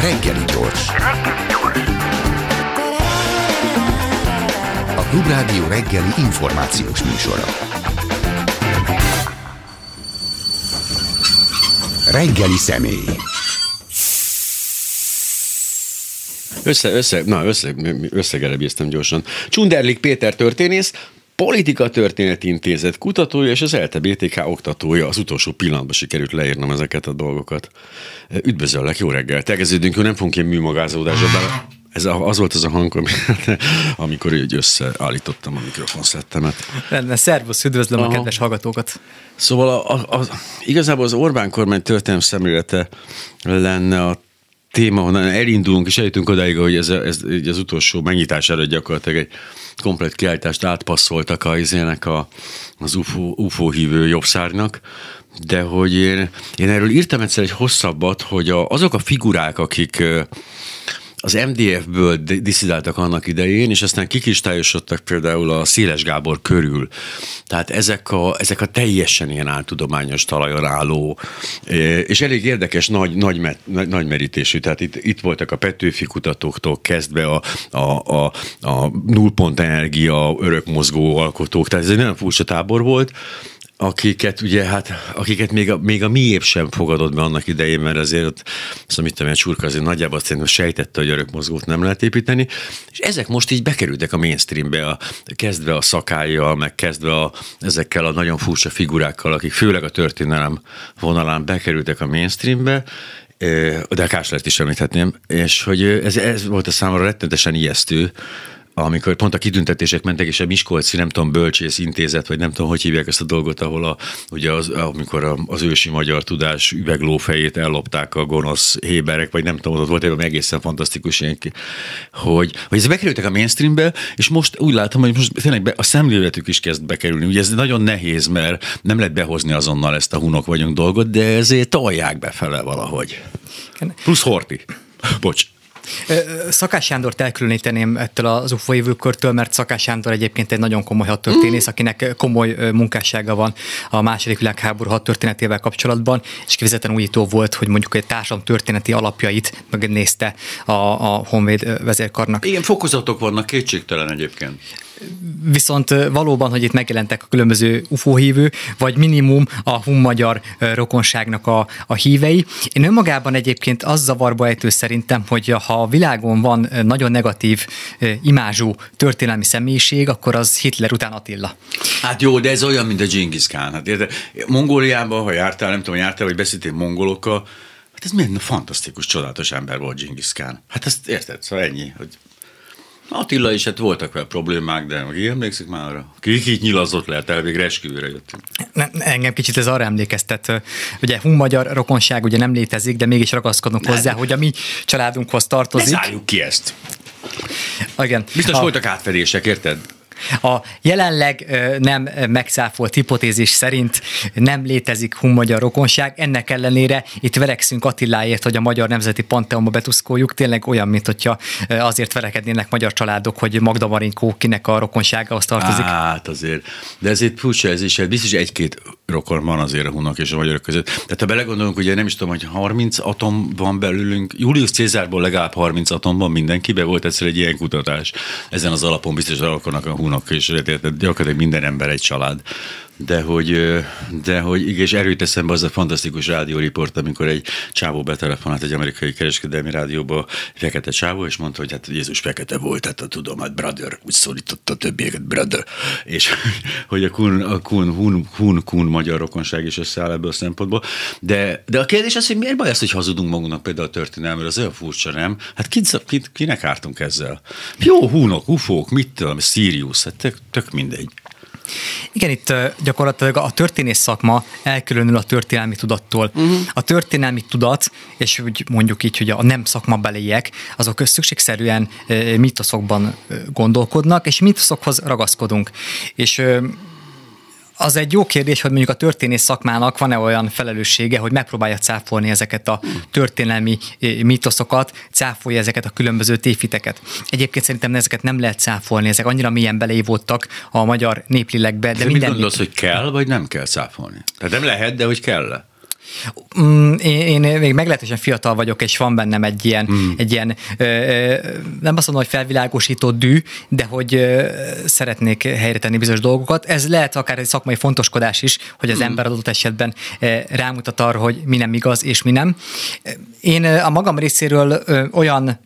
Reggeli gyors. A Klubrádió reggeli információs műsora. Reggeli személy. Össze, össze, na, össze, összegerebéztem gyorsan. Csunderlik Péter történész, Politika Történet Intézet kutatója és az ELTE BTK oktatója. Az utolsó pillanatban sikerült leírnom ezeket a dolgokat. Üdvözöllek, jó reggel. Tegeződünk, nem fogunk ilyen műmagázódásba bele. Ez a, az volt az a hang, amikor így összeállítottam a mikrofonszettemet. Rendben, szervusz, üdvözlöm Aha. a kedves hallgatókat. Szóval a, a, a, igazából az Orbán kormány történelmi szemlélete lenne a téma, honnan elindulunk, és eljutunk odáig, hogy ez, ez, ez az utolsó megnyitására gyakorlatilag egy komplet kiállítást átpasszoltak a, izének a, az UFO, UFO hívő jobbszárnak, de hogy én, én erről írtam egyszer egy hosszabbat, hogy a, azok a figurák, akik az MDF-ből diszidáltak annak idején, és aztán kikristályosodtak például a Széles Gábor körül. Tehát ezek a, ezek a teljesen ilyen áltudományos talajon álló, és elég érdekes, nagy, nagy, nagy, nagy merítésű. Tehát itt, itt voltak a Petőfi kutatóktól kezdve a, a, a, a nullpont energia, örökmozgó alkotók, tehát ez egy nagyon furcsa tábor volt, akiket ugye hát, akiket még a, még a miép sem fogadott be annak idején, mert azért ott, azt mit tudom, a csurka azért nagyjából szerintem sejtette, hogy örökmozgót nem lehet építeni, és ezek most így bekerültek a mainstreambe, a, kezdve a szakályjal, meg kezdve a, ezekkel a nagyon furcsa figurákkal, akik főleg a történelem vonalán bekerültek a mainstreambe, de a Káslert is említhetném, és hogy ez, ez volt a számomra rettenetesen ijesztő, amikor pont a kitüntetések mentek, és a Miskolci, nem tudom, bölcsész intézet, vagy nem tudom, hogy hívják ezt a dolgot, ahol a, ugye az, amikor az ősi magyar tudás üveglófejét ellopták a gonosz héberek, vagy nem tudom, ott volt egy egészen fantasztikus ilyen, hogy, hogy ez bekerültek a mainstreambe, és most úgy látom, hogy most tényleg be, a szemléletük is kezd bekerülni. Ugye ez nagyon nehéz, mert nem lehet behozni azonnal ezt a hunok vagyunk dolgot, de ezért tolják befele valahogy. Plusz Horti. Bocs. Szakás Sándort elkülöníteném ettől az UFO évőkörtől, mert Szakás Sándor egyébként egy nagyon komoly hadtörténész, akinek komoly munkássága van a második világháború hadtörténetével kapcsolatban, és kifejezetten újító volt, hogy mondjuk egy társadalom történeti alapjait megnézte a, a Honvéd vezérkarnak. Igen, fokozatok vannak, kétségtelen egyébként viszont valóban, hogy itt megjelentek a különböző UFO hívő, vagy minimum a hun-magyar rokonságnak a, a hívei. Én önmagában egyébként az zavarba ejtő szerintem, hogy ha a világon van nagyon negatív imázsú történelmi személyiség, akkor az Hitler után Attila. Hát jó, de ez olyan, mint a Genghis Khan. Hát érde, Mongóliában, ha jártál, nem tudom, jártál, vagy beszéltél mongolokkal, hát ez milyen fantasztikus, csodálatos ember volt Genghis Khan. Hát ezt érted, szóval ennyi, hogy Attila is, hát voltak vele problémák, de ki emlékszik már arra? Ki, ki nyilazott le, tehát végre esküvőre jöttünk. Ne, engem kicsit ez arra emlékeztet. Ugye hun-magyar rokonság ugye nem létezik, de mégis ragaszkodunk nem. hozzá, hogy a mi családunkhoz tartozik. Ne ki ezt. Igen. Biztos a... voltak átfedések, érted? A jelenleg nem megszáfolt hipotézis szerint nem létezik hun-magyar rokonság, ennek ellenére itt verekszünk Attiláért, hogy a Magyar Nemzeti Panteonba betuszkoljuk, tényleg olyan, mint hogyha azért verekednének magyar családok, hogy Magda Marinkó kinek a rokonságához tartozik. Hát azért, de ezért furcsa ez is, biztos egy-két rokon van azért a hunnak és a magyarok között. Tehát ha belegondolunk, ugye nem is tudom, hogy 30 atom van belülünk, Julius Cézárból legalább 30 atom van mindenkibe, volt egyszer egy ilyen kutatás. Ezen az alapon biztos alakulnak a hunok, és gyakorlatilag minden ember egy család de hogy, de hogy igen, és erőt eszembe az a fantasztikus rádióriport, amikor egy csávó betelefonált egy amerikai kereskedelmi rádióba, fekete csávó, és mondta, hogy hát Jézus fekete volt, hát a tudom, hát brother, úgy szólította többieket, brother, és hogy a kun, a kun, hun, hun, kun magyar rokonság is összeáll ebből a szempontból. De, de a kérdés az, hogy miért baj az, hogy hazudunk magunknak például a történelmről, az olyan furcsa, nem? Hát kit, kit, kinek ártunk ezzel? Jó, húnok, ufók, mit tudom, Sirius, hát tök, tök mindegy. Igen, itt gyakorlatilag a történész szakma elkülönül a történelmi tudattól. Uh-huh. A történelmi tudat, és úgy mondjuk így, hogy a nem szakmabeliek, azok szükségszerűen mitoszokban gondolkodnak, és mitoszokhoz ragaszkodunk. És az egy jó kérdés, hogy mondjuk a történész szakmának van-e olyan felelőssége, hogy megpróbálja cáfolni ezeket a történelmi mítoszokat, cáfolja ezeket a különböző tévhiteket. Egyébként szerintem ezeket nem lehet cáfolni, ezek annyira mélyen beleívódtak a magyar néplélekbe. De, de minden mit gondolsz, hogy kell, vagy nem kell cáfolni? Tehát nem lehet, de hogy kell Mm, én, én még meglehetősen fiatal vagyok, és van bennem egy ilyen, mm. egy ilyen ö, ö, nem azt mondom, hogy felvilágosító dű, de hogy ö, szeretnék helyre tenni bizonyos dolgokat. Ez lehet akár egy szakmai fontoskodás is, hogy az mm. ember adott esetben ö, rámutat arra, hogy mi nem igaz és mi nem. Én a magam részéről ö, olyan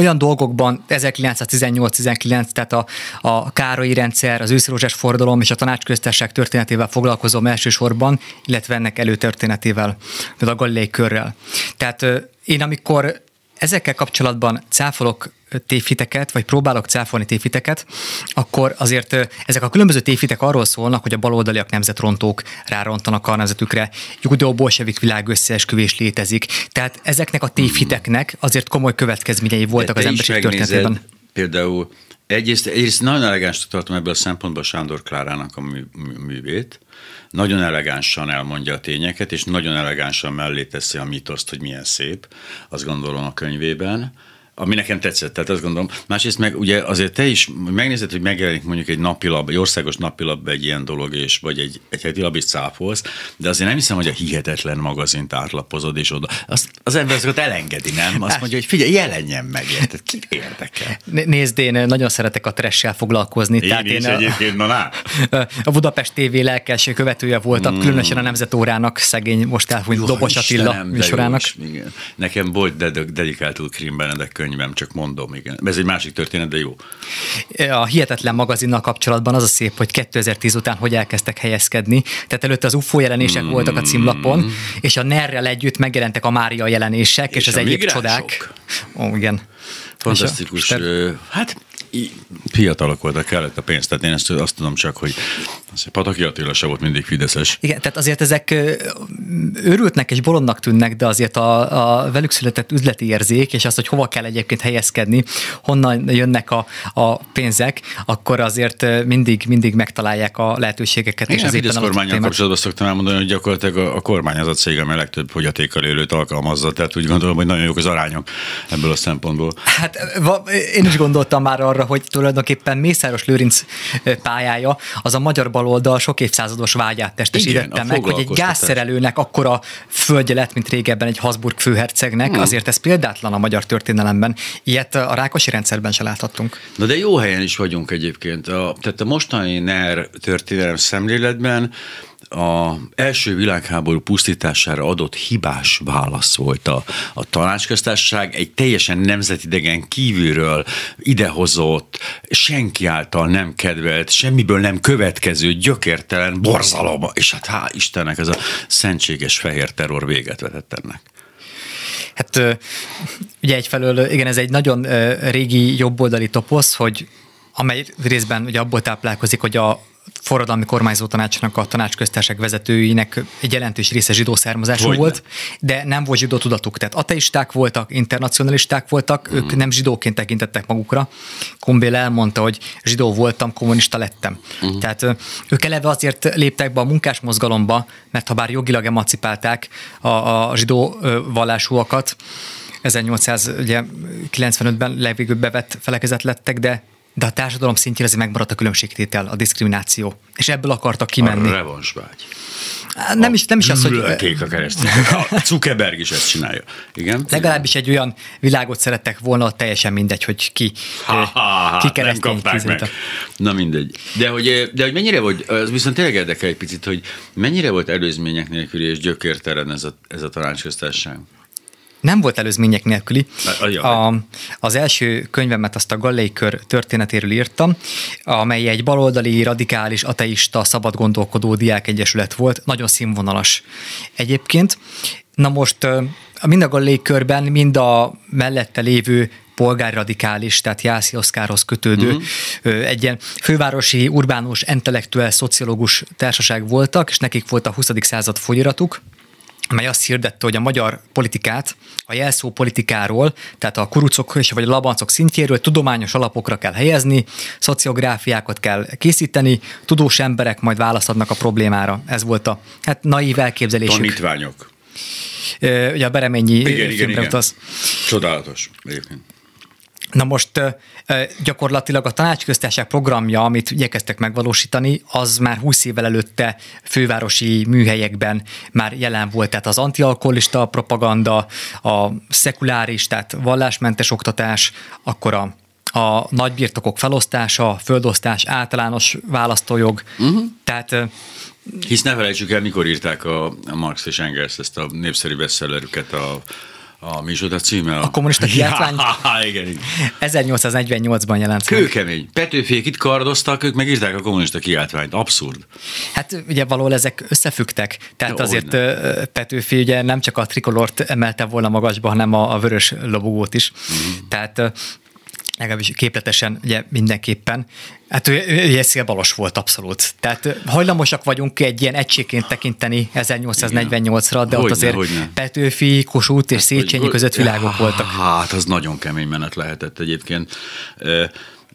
olyan dolgokban 1918-19, tehát a, a Károlyi rendszer, az őszrózsás fordalom és a tanácsköztárság történetével foglalkozom elsősorban, illetve ennek előtörténetével, a Galilei körrel. Tehát én amikor ezekkel kapcsolatban cáfolok tévhiteket, vagy próbálok cáfolni tévhiteket, akkor azért ezek a különböző tévhitek arról szólnak, hogy a baloldaliak nemzetrontók rárontanak a nemzetükre, judó-bolsevik világ összeesküvés létezik. Tehát ezeknek a tévhiteknek azért komoly következményei voltak az emberiség történetében. Például egyrészt, egyrészt nagyon elegáns tartom ebből a szempontból Sándor Klárának a mű, művét. Nagyon elegánsan elmondja a tényeket, és nagyon elegánsan mellé teszi a mitoszt, hogy milyen szép, azt gondolom a könyvében ami nekem tetszett, tehát azt gondolom. Másrészt meg ugye azért te is megnézed, hogy megjelenik mondjuk egy napilap, egy országos napilap egy ilyen dolog, és vagy egy, egy heti lap is cáfolsz, de azért nem hiszem, hogy a hihetetlen magazint átlapozod, és oda. Azt, az ember azokat elengedi, nem? Azt mondja, hogy figyelj, jelenjen meg, érted? Kit érdekel? Nézd, én nagyon szeretek a tressel foglalkozni. Én tehát is én egyébként, na, na. A Budapest TV lelkes követője voltam, mm. különösen a Nemzetórának, szegény most elfújt Dobos Attila műsorának. Nekem volt dedikált Krim Benedek könyv könyvem, csak mondom, igen. Ez egy másik történet, de jó. A Hihetetlen magazinnal kapcsolatban az a szép, hogy 2010 után hogy elkezdtek helyezkedni. Tehát előtte az UFO jelenések mm. voltak a címlapon, és a NER-rel együtt megjelentek a Mária jelenések, és, és az egyéb csodák. Ó, igen. Fantasztikus. Hát fiatalok voltak, kellett a pénzt, tehát én ezt azt tudom csak, hogy Pataki Attila se volt mindig fideszes. Igen, tehát azért ezek őrültnek és bolondnak tűnnek, de azért a, a velük született üzleti érzék, és az, hogy hova kell egyébként helyezkedni, honnan jönnek a, a pénzek, akkor azért mindig, mindig megtalálják a lehetőségeket. Igen, és az Fidesz kormányon kapcsolatban szoktam elmondani, hogy gyakorlatilag a, a kormány az a cég, amely legtöbb fogyatékkal élőt alkalmazza, tehát úgy gondolom, hogy nagyon jók az arányok ebből a szempontból. Hát én is gondoltam már arra, hogy tulajdonképpen Mészáros Lőrinc pályája az a magyar baloldal sok évszázados vágyát testesítette meg, hogy egy gázszerelőnek akkora földje lett, mint régebben egy Habsburg főhercegnek, hmm. azért ez példátlan a magyar történelemben. Ilyet a Rákosi rendszerben se láthattunk. Na de jó helyen is vagyunk egyébként. A, tehát a mostani NER történelem szemléletben a első világháború pusztítására adott hibás válasz volt a, a tanácsköztársaság, egy teljesen nemzetidegen kívülről idehozott, senki által nem kedvelt, semmiből nem következő, gyökértelen borzalom, és hát hál' Istennek ez a szentséges fehér terror véget vetett ennek. Hát ugye egyfelől, igen, ez egy nagyon régi jobboldali toposz, hogy amely részben ugye abból táplálkozik, hogy a forradalmi kormányzó tanácsnak a tanácsköztársaság vezetőinek egy jelentős része zsidó származású Hogyne. volt, de nem volt zsidó tudatuk. Tehát ateisták voltak, internacionalisták voltak, mm. ők nem zsidóként tekintettek magukra. Kombél elmondta, hogy zsidó voltam, kommunista lettem. Mm. Tehát ők eleve azért léptek be a munkásmozgalomba, mert ha bár jogilag emancipálták a, a zsidó vallásúakat, 1895-ben legvégül bevett felekezet lettek, de de a társadalom szintjén azért megmaradt a különbségtétel, a diszkrimináció. És ebből akartak kimenni. A revansvágy. Nem is, nem is az, hogy... A keresztény. A Zuckerberg is ezt csinálja. Igen? Legalábbis egy olyan világot szerettek volna, teljesen mindegy, hogy ki, ha, ha, ha, ki keresztény. Nem meg. Na mindegy. De hogy, de hogy mennyire volt, az viszont tényleg érdekel egy picit, hogy mennyire volt előzmények nélküli és gyökértelen ez a, ez a tanácsköztárság? Nem volt előzmények nélküli. A, az első könyvemet azt a Gallei kör történetéről írtam, amely egy baloldali, radikális, ateista, szabadgondolkodó diákegyesület volt, nagyon színvonalas egyébként. Na most mind a Gallei körben, mind a mellette lévő polgárradikális, tehát Jászi Oszkárhoz kötődő uh-huh. egy ilyen fővárosi, urbánus, intellektuál, szociológus társaság voltak, és nekik volt a 20. század folyiratuk, amely azt hirdette, hogy a magyar politikát a jelszó politikáról, tehát a kurucok és vagy a labancok szintjéről tudományos alapokra kell helyezni, szociográfiákat kell készíteni, tudós emberek majd válaszadnak a problémára. Ez volt a hát naív elképzelésük. Tanítványok. Ugye a Bereményi igen, igen, igen. Az. Csodálatos egyébként. Na most gyakorlatilag a tanácsköztársaság programja, amit igyekeztek megvalósítani, az már 20 évvel előtte fővárosi műhelyekben már jelen volt, tehát az antialkoholista propaganda, a szekuláris, tehát vallásmentes oktatás, akkor a a nagybirtokok felosztása, földosztás, általános választójog. Uh-huh. Tehát hisz ne felejtsük el, mikor írták a, a Marx és Engels ezt a népszerű bestsellerüket a a micsoda címe? A, a kommunista kiáltvány? Ja, igen, igen. 1848-ban jelent Kőkemény. Petőfék itt kardoztak, ők megírták a kommunista kiáltványt. Abszurd. Hát ugye valahol ezek összefügtek. Tehát ja, azért ne. Petőfi ugye nem csak a trikolort emelte volna magasba, hanem a, a vörös lobogót is. Mm. Tehát legalábbis képletesen ugye mindenképpen. Hát ő, ő, ő szélbalos volt abszolút. Tehát hajlamosak vagyunk egy ilyen egységként tekinteni 1848-ra, de hogyne, ott azért hogyne. Petőfi, Kossuth és hát, Széchenyi között világok voltak. Hát, az nagyon kemény menet lehetett egyébként.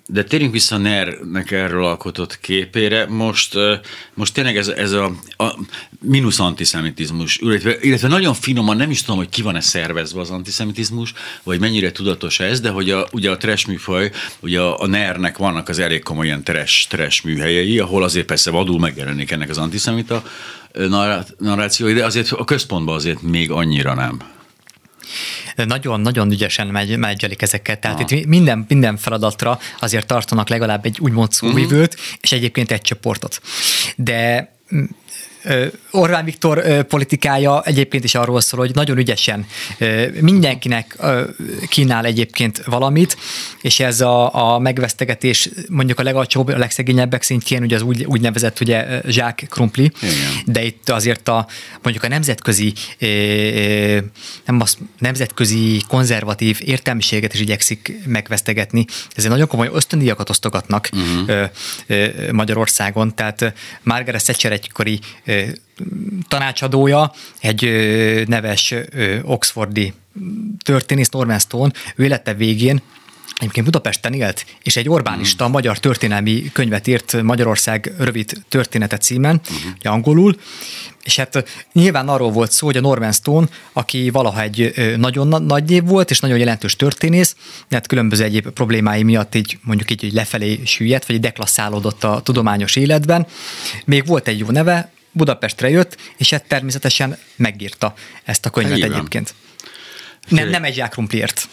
De térjünk vissza NER-nek erről alkotott képére. Most, most tényleg ez, ez a, a mínusz antiszemitizmus, illetve, illetve nagyon finoman, nem is tudom, hogy ki van-e szervezve az antiszemitizmus, vagy mennyire tudatos ez, de hogy a, ugye a trash műfaj, ugye a, a NER-nek vannak az elég komoly ilyen trash, trash műhelyei, ahol azért persze vadul megjelenik ennek az antiszemita narrációi, de azért a központban azért még annyira nem nagyon-nagyon ügyesen megy, megyelik ezeket. Tehát Aha. itt minden, minden feladatra azért tartanak legalább egy úgymond szóvivőt, uh-huh. és egyébként egy csoportot. De Orbán Viktor politikája egyébként is arról szól, hogy nagyon ügyesen mindenkinek kínál egyébként valamit, és ez a, a megvesztegetés mondjuk a legalcsóbb, a legszegényebbek szintjén, ugye az úgy, úgynevezett ugye zsák krumpli, Igen. de itt azért a mondjuk a nemzetközi nem az, nemzetközi konzervatív értelmiséget is igyekszik megvesztegetni. Ezért nagyon komoly ösztöndíjakat osztogatnak uh-huh. Magyarországon, tehát Margaret Thatcher egykori tanácsadója, egy neves oxfordi történész Norman Stone, ő élete végén Egyébként Budapesten élt, és egy Orbánista hmm. magyar történelmi könyvet írt Magyarország rövid története címen, uh-huh. angolul, és hát nyilván arról volt szó, hogy a Norman Stone, aki valaha egy nagyon nagy név volt, és nagyon jelentős történész, hát különböző egyéb problémái miatt így mondjuk így, így lefelé süllyedt, vagy klasszálódott a tudományos életben. Még volt egy jó neve, Budapestre jött, és hát természetesen megírta ezt a könyvet Igen. egyébként. Nem, nem egy zsákrumpliért.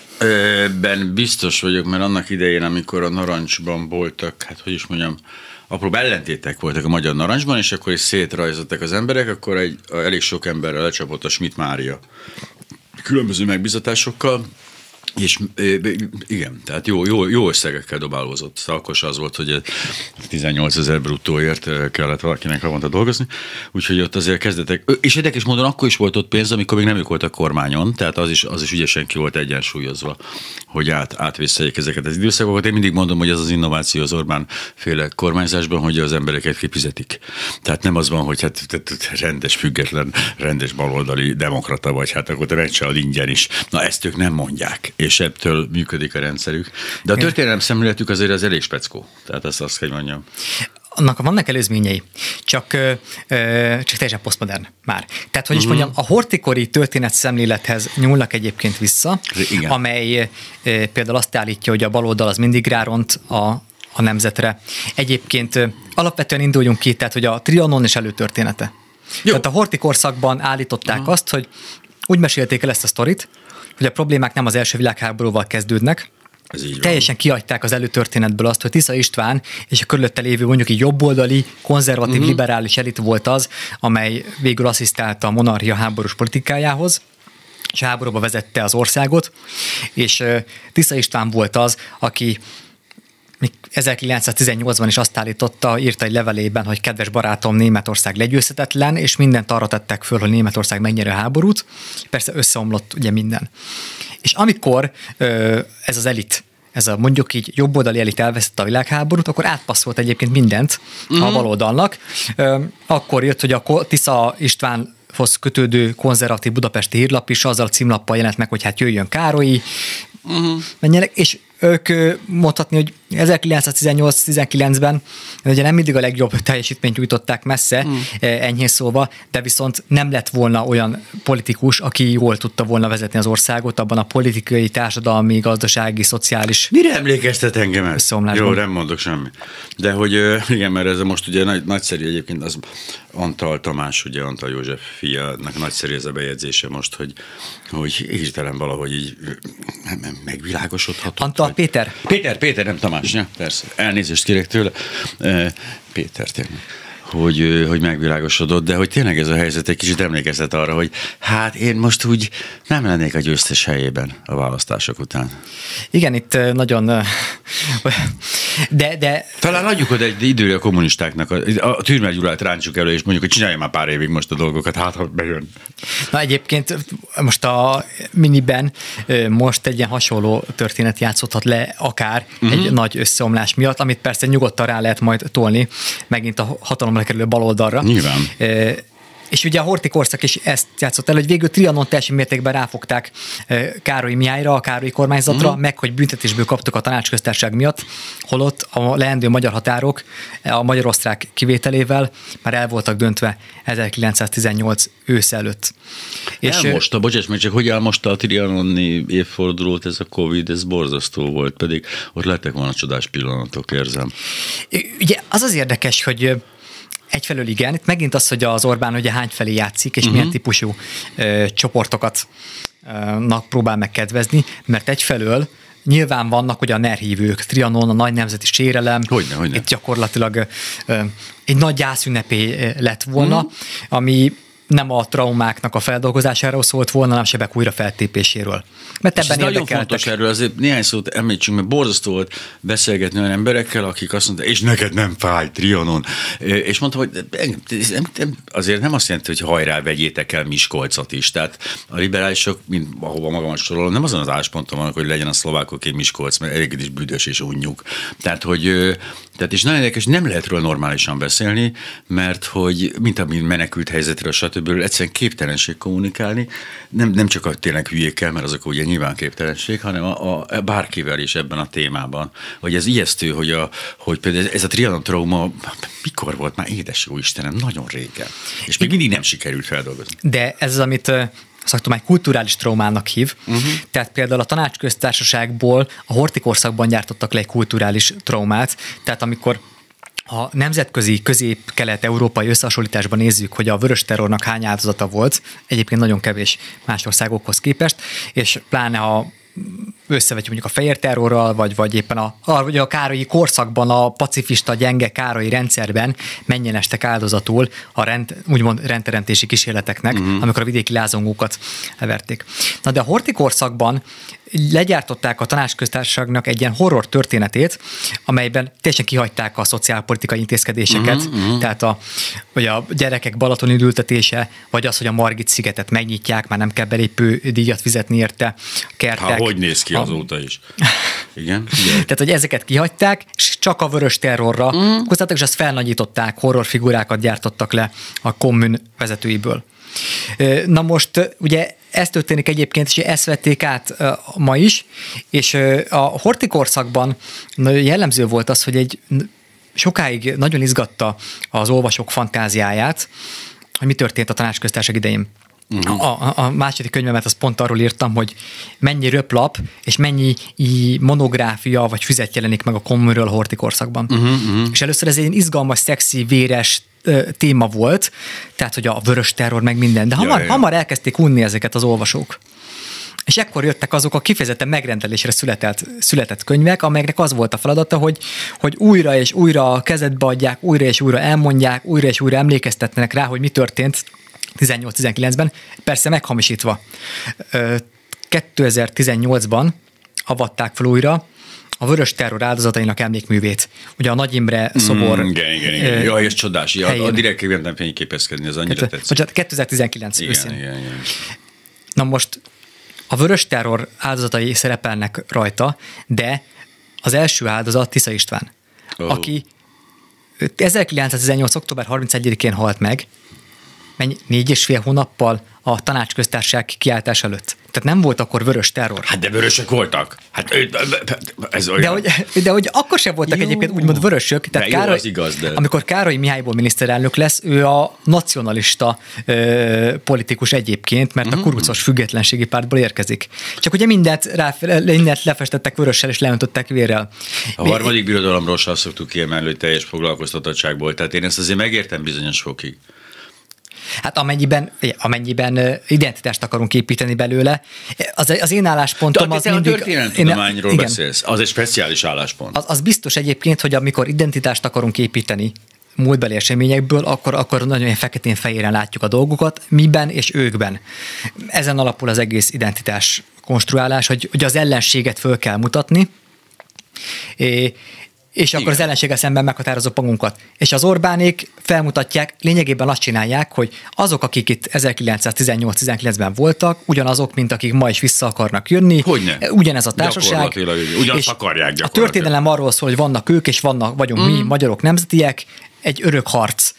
Ben biztos vagyok, mert annak idején, amikor a narancsban voltak, hát hogy is mondjam, apró ellentétek voltak a magyar narancsban, és akkor is szétrajzottak az emberek, akkor egy elég sok emberrel lecsapott a Schmidt Mária különböző megbizatásokkal, és igen, tehát jó, jó, jó összegekkel dobálózott. Szalkos az volt, hogy 18 ezer bruttóért kellett valakinek havonta dolgozni, úgyhogy ott azért kezdetek. És érdekes módon akkor is volt ott pénz, amikor még nem ők voltak kormányon, tehát az is, az is ügyesen ki volt egyensúlyozva, hogy át, átvészeljék ezeket az időszakokat. Én mindig mondom, hogy az az innováció az Orbán féle kormányzásban, hogy az embereket kifizetik. Tehát nem az van, hogy hát rendes, független, rendes baloldali demokrata vagy, hát akkor te megcsinálod ingyen is. Na ezt ők nem mondják és ebből működik a rendszerük. De a történelem szemléletük azért az elég speckó. Tehát ezt azt kell mondjam annak vannak előzményei, csak, ö, csak teljesen posztmodern már. Tehát, hogy is uh-huh. mondjam, a hortikori történet szemlélethez nyúlnak egyébként vissza, Igen. amely ö, például azt állítja, hogy a baloldal az mindig ráront a, a nemzetre. Egyébként ö, alapvetően induljunk ki, tehát, hogy a Trianon és előtörténete. Jó. Tehát a hortikorszakban állították uh-huh. azt, hogy úgy mesélték el ezt a sztorit, hogy a problémák nem az első világháborúval kezdődnek, ez így Teljesen van. kiadták az előtörténetből azt, hogy Tisza István és a körülötte lévő mondjuk egy jobboldali, konzervatív, uh-huh. liberális elit volt az, amely végül asszisztálta a monarchia háborús politikájához, és háborúba vezette az országot, és Tisza István volt az, aki 1918-ban is azt állította, írta egy levelében, hogy kedves barátom, Németország legyőzhetetlen, és mindent arra tettek föl, hogy Németország megnyeri a háborút. Persze összeomlott ugye minden. És amikor ez az elit ez a mondjuk így jobboldali elit elvesztette a világháborút, akkor átpasszolt egyébként mindent mm-hmm. a mhm. baloldalnak. Akkor jött, hogy a Tisza István hoz kötődő konzervatív budapesti hírlap is azzal a címlappal jelent meg, hogy hát jöjjön Károlyi, uh-huh. menjenek, és ők mondhatni, hogy 1918-19-ben ugye nem mindig a legjobb teljesítményt nyújtották messze, mm. enyhén szólva, de viszont nem lett volna olyan politikus, aki jól tudta volna vezetni az országot abban a politikai, társadalmi, gazdasági, szociális Mire emlékeztet engem ez? Jó, nem mondok semmi. De hogy igen, mert ez a most ugye nagy, nagyszerű egyébként az Antal Tamás, ugye Antal József fiának nagyszerű ez a bejegyzése most, hogy, hogy hirtelen valahogy így megvilágosodhatott. Antal vagy- Péter? Péter, Péter, nem Tamás, ja, persze. Elnézést kérek tőle. Péter, tényleg hogy, hogy megvilágosodott, de hogy tényleg ez a helyzet egy kicsit emlékeztet arra, hogy hát én most úgy nem lennék a győztes helyében a választások után. Igen, itt nagyon... De, de Talán adjuk oda egy időre a kommunistáknak, a, a Türmer Gyulát ráncsuk elő, és mondjuk, hogy csinálja már pár évig most a dolgokat, hát ha bejön. Na egyébként most a miniben most egy ilyen hasonló történet játszódhat le akár Mhm. uh-huh. egy nagy összeomlás miatt, amit persze nyugodtan rá lehet majd tolni megint a hatalomra kerülő baloldalra. Nyilván. Ö, és ugye a Horti korszak is ezt játszott el, hogy végül Trianon teljes mértékben ráfogták Károly Mihályra, a Károly kormányzatra, mm. meg hogy büntetésből kaptak a tanácsköztársaság miatt, holott a leendő magyar határok a magyar-osztrák kivételével már el voltak döntve 1918 ősz előtt. És ö, elmosta, bocsáss meg, csak hogy elmosta a trianoni évfordulót ez a Covid, ez borzasztó volt, pedig ott lettek volna csodás pillanatok, érzem. Ugye az az érdekes, hogy egyfelől igen, itt megint az, hogy az Orbán ugye hány felé játszik, és uh-huh. milyen típusú ö, csoportokat ö, nak próbál megkedvezni, mert egyfelől nyilván vannak ugye a nerhívők, Trianon, a nagy nemzeti sérelem. Hogyne, hogyne. Itt gyakorlatilag ö, egy nagy gyászünnepé lett volna, uh-huh. ami nem a traumáknak a feldolgozásáról szólt volna, hanem a sebek újra feltépéséről. Mert És ez ebben nagyon fontos erről, azért néhány szót említsünk, mert borzasztó volt beszélgetni olyan emberekkel, akik azt mondták, és neked nem fáj, Trianon. És mondtam, hogy ez nem, nem, azért nem azt jelenti, hogy hajrá, vegyétek el Miskolcot is. Tehát a liberálisok, mint ahova magamat sorolom, nem azon az állásponton vannak, hogy legyen a szlovákoké Miskolc, mert elég is büdös és unnyuk. Tehát, hogy, tehát és nagyon érdekes, nem lehet róla normálisan beszélni, mert hogy, mint a menekült helyzetről, stb. egyszerűen képtelenség kommunikálni, nem, nem csak a tényleg hülyékkel, mert azok ugye nyilván képtelenség, hanem a, a, bárkivel is ebben a témában. Hogy ez ijesztő, hogy, a, hogy például ez a Trianon trauma mikor volt már, édes jó Istenem, nagyon régen. És még mindig nem sikerült feldolgozni. De ez az, amit szaktumány kulturális traumának hív. Uh-huh. Tehát például a tanácsköztársaságból a hortikorszakban gyártottak le egy kulturális traumát, tehát amikor a nemzetközi közép-kelet-európai összehasonlításban nézzük, hogy a vörös terrornak hány áldozata volt, egyébként nagyon kevés más országokhoz képest, és pláne a összevetjük mondjuk a fehér terrorral, vagy, vagy éppen a, vagy a károlyi korszakban, a pacifista, gyenge károlyi rendszerben mennyien estek áldozatul a rend, úgymond rendteremtési kísérleteknek, uh-huh. amikor a vidéki lázongókat leverték. Na de a horti korszakban legyártották a tanácsköztársaságnak egy ilyen horror történetét, amelyben teljesen kihagyták a szociálpolitikai intézkedéseket, uh-huh. tehát a, vagy a gyerekek balatoni ültetése, vagy az, hogy a Margit szigetet megnyitják, már nem kell belépő díjat fizetni érte, kertek. Hát hogy néz ki a- azóta is? Igen? Tehát, hogy ezeket kihagyták, és csak a vörös terrorra kutattak, és azt felnagyították, horrorfigurákat gyártottak le a kommun vezetőiből. Na most ugye ez történik egyébként, és ezt vették át ma is, és a hortikorszakban jellemző volt az, hogy egy sokáig nagyon izgatta az olvasók fantáziáját, hogy mi történt a tanácsköztársaság idején. Uh-huh. A, a- második könyvemet az pont arról írtam, hogy mennyi röplap és mennyi monográfia vagy füzet jelenik meg a kommunről a hortikorszakban. Uh-huh, uh-huh. És először ez egy izgalmas, szexi, véres téma volt, tehát hogy a vörös terror meg minden, de hamar, ja, ja. hamar elkezdték unni ezeket az olvasók. És ekkor jöttek azok a kifejezetten megrendelésre született, született könyvek, amelyeknek az volt a feladata, hogy, hogy újra és újra kezedbe adják, újra és újra elmondják, újra és újra emlékeztetnek rá, hogy mi történt 18-19-ben, persze meghamisítva. Ö, 2018-ban avatták fel újra a vörös terror áldozatainak emlékművét. Ugye a Nagy Imre szobor. Mm, igen, igen, igen. ö, Jaj, ez csodás. Ja, a direkt nem fényképezkedni, ez annyira tetszik. Bocsánat, 2019 Igen, őszén. igen, igen. Na most a vörös terror áldozatai szerepelnek rajta, de az első áldozat Tisza István, oh. aki 1918. október 31-én halt meg, mennyi, négy és fél hónappal a tanácsköztársaság kiáltás előtt. Tehát nem volt akkor vörös terror. Hát de vörösök voltak. Hát ez olyan. De hogy, de hogy akkor sem voltak Jó. egyébként úgymond vörösök. Tehát De jó, Károly, az igaz, de- Amikor Károly Mihályból miniszterelnök lesz, ő a nacionalista ö, politikus egyébként, mert Mhm. a kurucos függetlenségi pártból érkezik. Csak ugye mindent, rá, mindent lefestettek vörössel és leöntöttek vérrel. A harmadik birodalomról sem szoktuk kiemelni, hogy teljes foglalkoztatottságból. Tehát én ezt azért megértem bizonyos fokig. Hát amennyiben, amennyiben identitást akarunk építeni belőle, az, az én álláspontom De az te a mindig... történelemtudományról én- igen. beszélsz. Az egy speciális álláspont. Az, az biztos egyébként, hogy amikor identitást akarunk építeni múltbeli eseményekből, akkor, akkor nagyon feketén-fehéren látjuk a dolgokat, miben és őkben. Ezen alapul az egész identitás konstruálás, hogy, hogy az ellenséget föl kell mutatni, é, és akkor Igen. az ellenséggel szemben meghatározó magunkat. És az Orbánék felmutatják, lényegében azt csinálják, hogy azok, akik itt 1918-19-ben voltak, ugyanazok, mint akik ma is vissza akarnak jönni. Hogyne. Ugyanez a társaság. Ugyanazt és akarják A történelem arról szól, hogy vannak ők, és vannak, vagyunk mm. mi, magyarok nemzetiek. Egy örök harc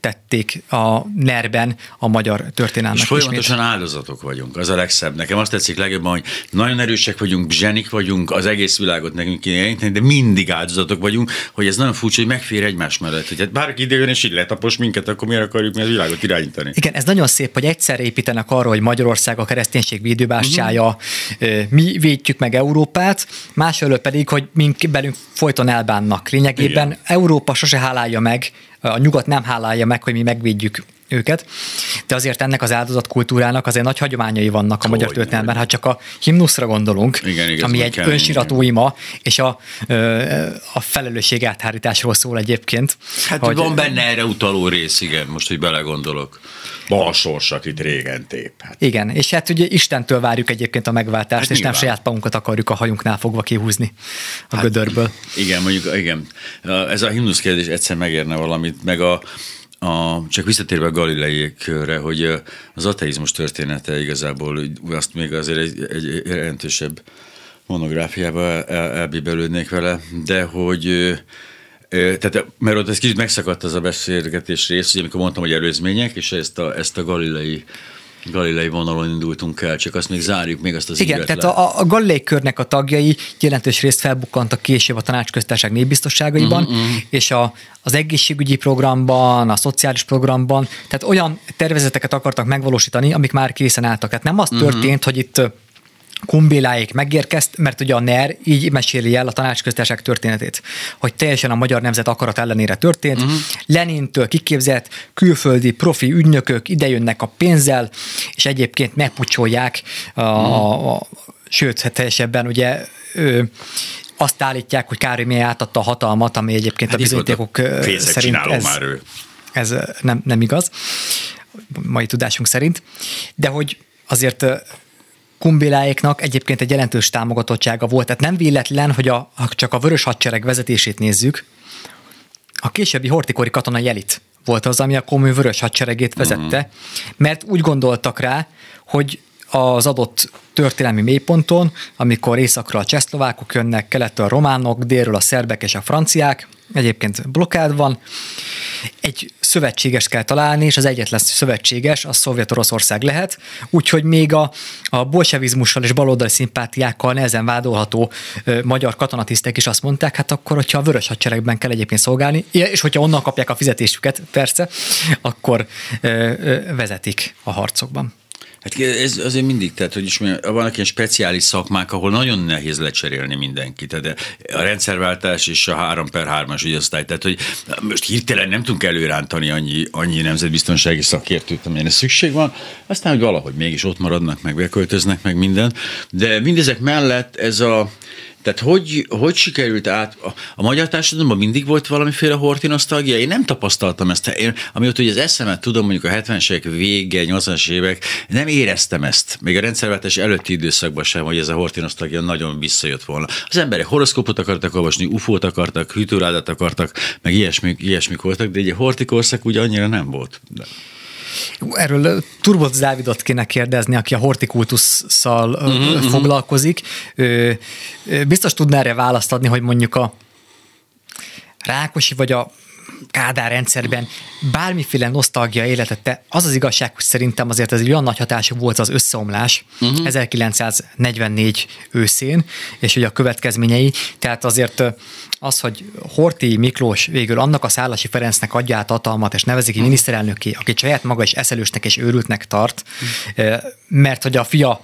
tették a nerben a magyar történelmet. És ismét. folyamatosan áldozatok vagyunk, az a legszebb. Nekem azt tetszik legjobban, hogy nagyon erősek vagyunk, zsenik vagyunk, az egész világot nekünk kéne de mindig áldozatok vagyunk, hogy ez nagyon furcsa, hogy megfér egymás mellett. Hogy hát bárki ide jön és így letapos minket, akkor miért akarjuk mi a világot irányítani? Igen, ez nagyon szép, hogy egyszerre építenek arra, hogy Magyarország a kereszténység védőbástyája, uh-huh. mi védjük meg Európát, másfelől pedig, hogy mink belünk folyton elbánnak. Lényegében Igen. Európa sose hálálja meg, a nyugat nem hálálja meg, hogy mi megvédjük őket, de azért ennek az áldozatkultúrának azért nagy hagyományai vannak a magyar történelemben, ha csak a himnuszra gondolunk, Igen, igaz, ami egy kemény, önsirató ima, és a, a felelősség áthárításról szól egyébként. Hát hogy van benne erre utaló rész, igen, most, hogy belegondolok. Balsorsak itt régen tép. Hát. Igen, és hát ugye Istentől várjuk egyébként a megváltást, Hát és nem nyilván. saját magunkat akarjuk a hajunknál fogva kihúzni a hát, gödörből. Igen, mondjuk, igen. Ez a himnusz kérdés egyszer megérne valamit, meg a, a, csak visszatérve a galileiekre, hogy az ateizmus története igazából azt még azért egy, egy jelentősebb monográfiába el, el, elbíbelődnék vele, de hogy tehát, mert ott ez kicsit megszakadt az a beszélgetés rész, ugye, amikor mondtam, hogy előzmények, és ezt a, ezt a galilei Galilei vonalon indultunk el, csak azt még zárjuk, még azt az Igen, tehát le. a, a Galilei körnek a tagjai jelentős részt felbukkantak később a tanácsköztársaság népbiztosságaiban, uh-huh. és a, az egészségügyi programban, a szociális programban, tehát olyan tervezeteket akartak megvalósítani, amik már készen álltak. Tehát nem az uh-huh. történt, hogy itt Kumbéláék megérkezt, mert ugye a NER így meséli el a tanácsköztársaság történetét, hogy teljesen a magyar nemzet akarat ellenére történt. Uh-huh. Lenintől kiképzett külföldi profi ügynökök idejönnek a pénzzel, és egyébként megpucsolják a, a, a sőt, hát teljesebben ugye ő, azt állítják, hogy Károly Mihály átadta a hatalmat, ami egyébként Hát a bizonyítékok szerint ez, már ő. ez nem, nem igaz, mai tudásunk szerint, de hogy azért ö, Kumbéláéknak egyébként egy jelentős támogatottsága volt. Tehát nem véletlen, hogy a, ha csak a vörös hadsereg vezetését nézzük, a későbbi hortikori katona Jelit volt az, ami a komoly vörös hadseregét vezette, mert úgy gondoltak rá, hogy az adott történelmi mélyponton, amikor északról a csehszlovákok jönnek, keletről a románok, délről a szerbek és a franciák, egyébként blokkád van, egy szövetséges kell találni, és az egyetlen szövetséges a Szovjet-Oroszország lehet, úgyhogy még a, a bolsevizmussal és baloldali szimpátiákkal nehezen vádolható ö, magyar katonatisztek is azt mondták, hát akkor, hogyha a vörös hadseregben kell egyébként szolgálni, és hogyha onnan kapják a fizetésüket, persze, akkor ö, ö, vezetik a harcokban. Hát ez azért mindig, tehát hogy is mondjam, vannak ilyen speciális szakmák, ahol nagyon nehéz lecserélni mindenkit. Tehát a rendszerváltás és a 3 per 3-as ügyosztály, tehát hogy most hirtelen nem tudunk előrántani annyi, annyi nemzetbiztonsági szakértőt, amilyen szükség van, aztán, hogy valahogy mégis ott maradnak, meg beköltöznek, meg minden. De mindezek mellett ez a tehát hogy, hogy sikerült át, a, a magyar társadalomban mindig volt valamiféle hortinosztalgia? Én nem tapasztaltam ezt. Én, amióta hogy az eszemet tudom, mondjuk a 70-es évek vége, 80-as évek, nem éreztem ezt. Még a rendszerváltás előtti időszakban sem, hogy ez a hortinosztalgia nagyon visszajött volna. Az emberek horoszkópot akartak olvasni, ufót akartak, hűtőrádat akartak, meg ilyesmik, ilyesmik voltak, de egy hortikorszak úgy annyira nem volt. De. Erről Turbot Dávidot kéne kérdezni, aki a hortikultusszal uh-huh, foglalkozik. Ő, biztos tudná erre választ adni, hogy mondjuk a Rákosi vagy a Kádár rendszerben bármiféle nosztalgia életette, az az igazság, hogy szerintem azért ez egy olyan nagy hatású volt az összeomlás uh-huh. 1944 őszén, és hogy a következményei, tehát azért az, hogy Horti Miklós végül annak a Szálasi Ferencnek adja át hatalmat, és nevezik ki miniszterelnöki, aki saját maga is eszelősnek és őrültnek tart, uh-huh. mert hogy a fia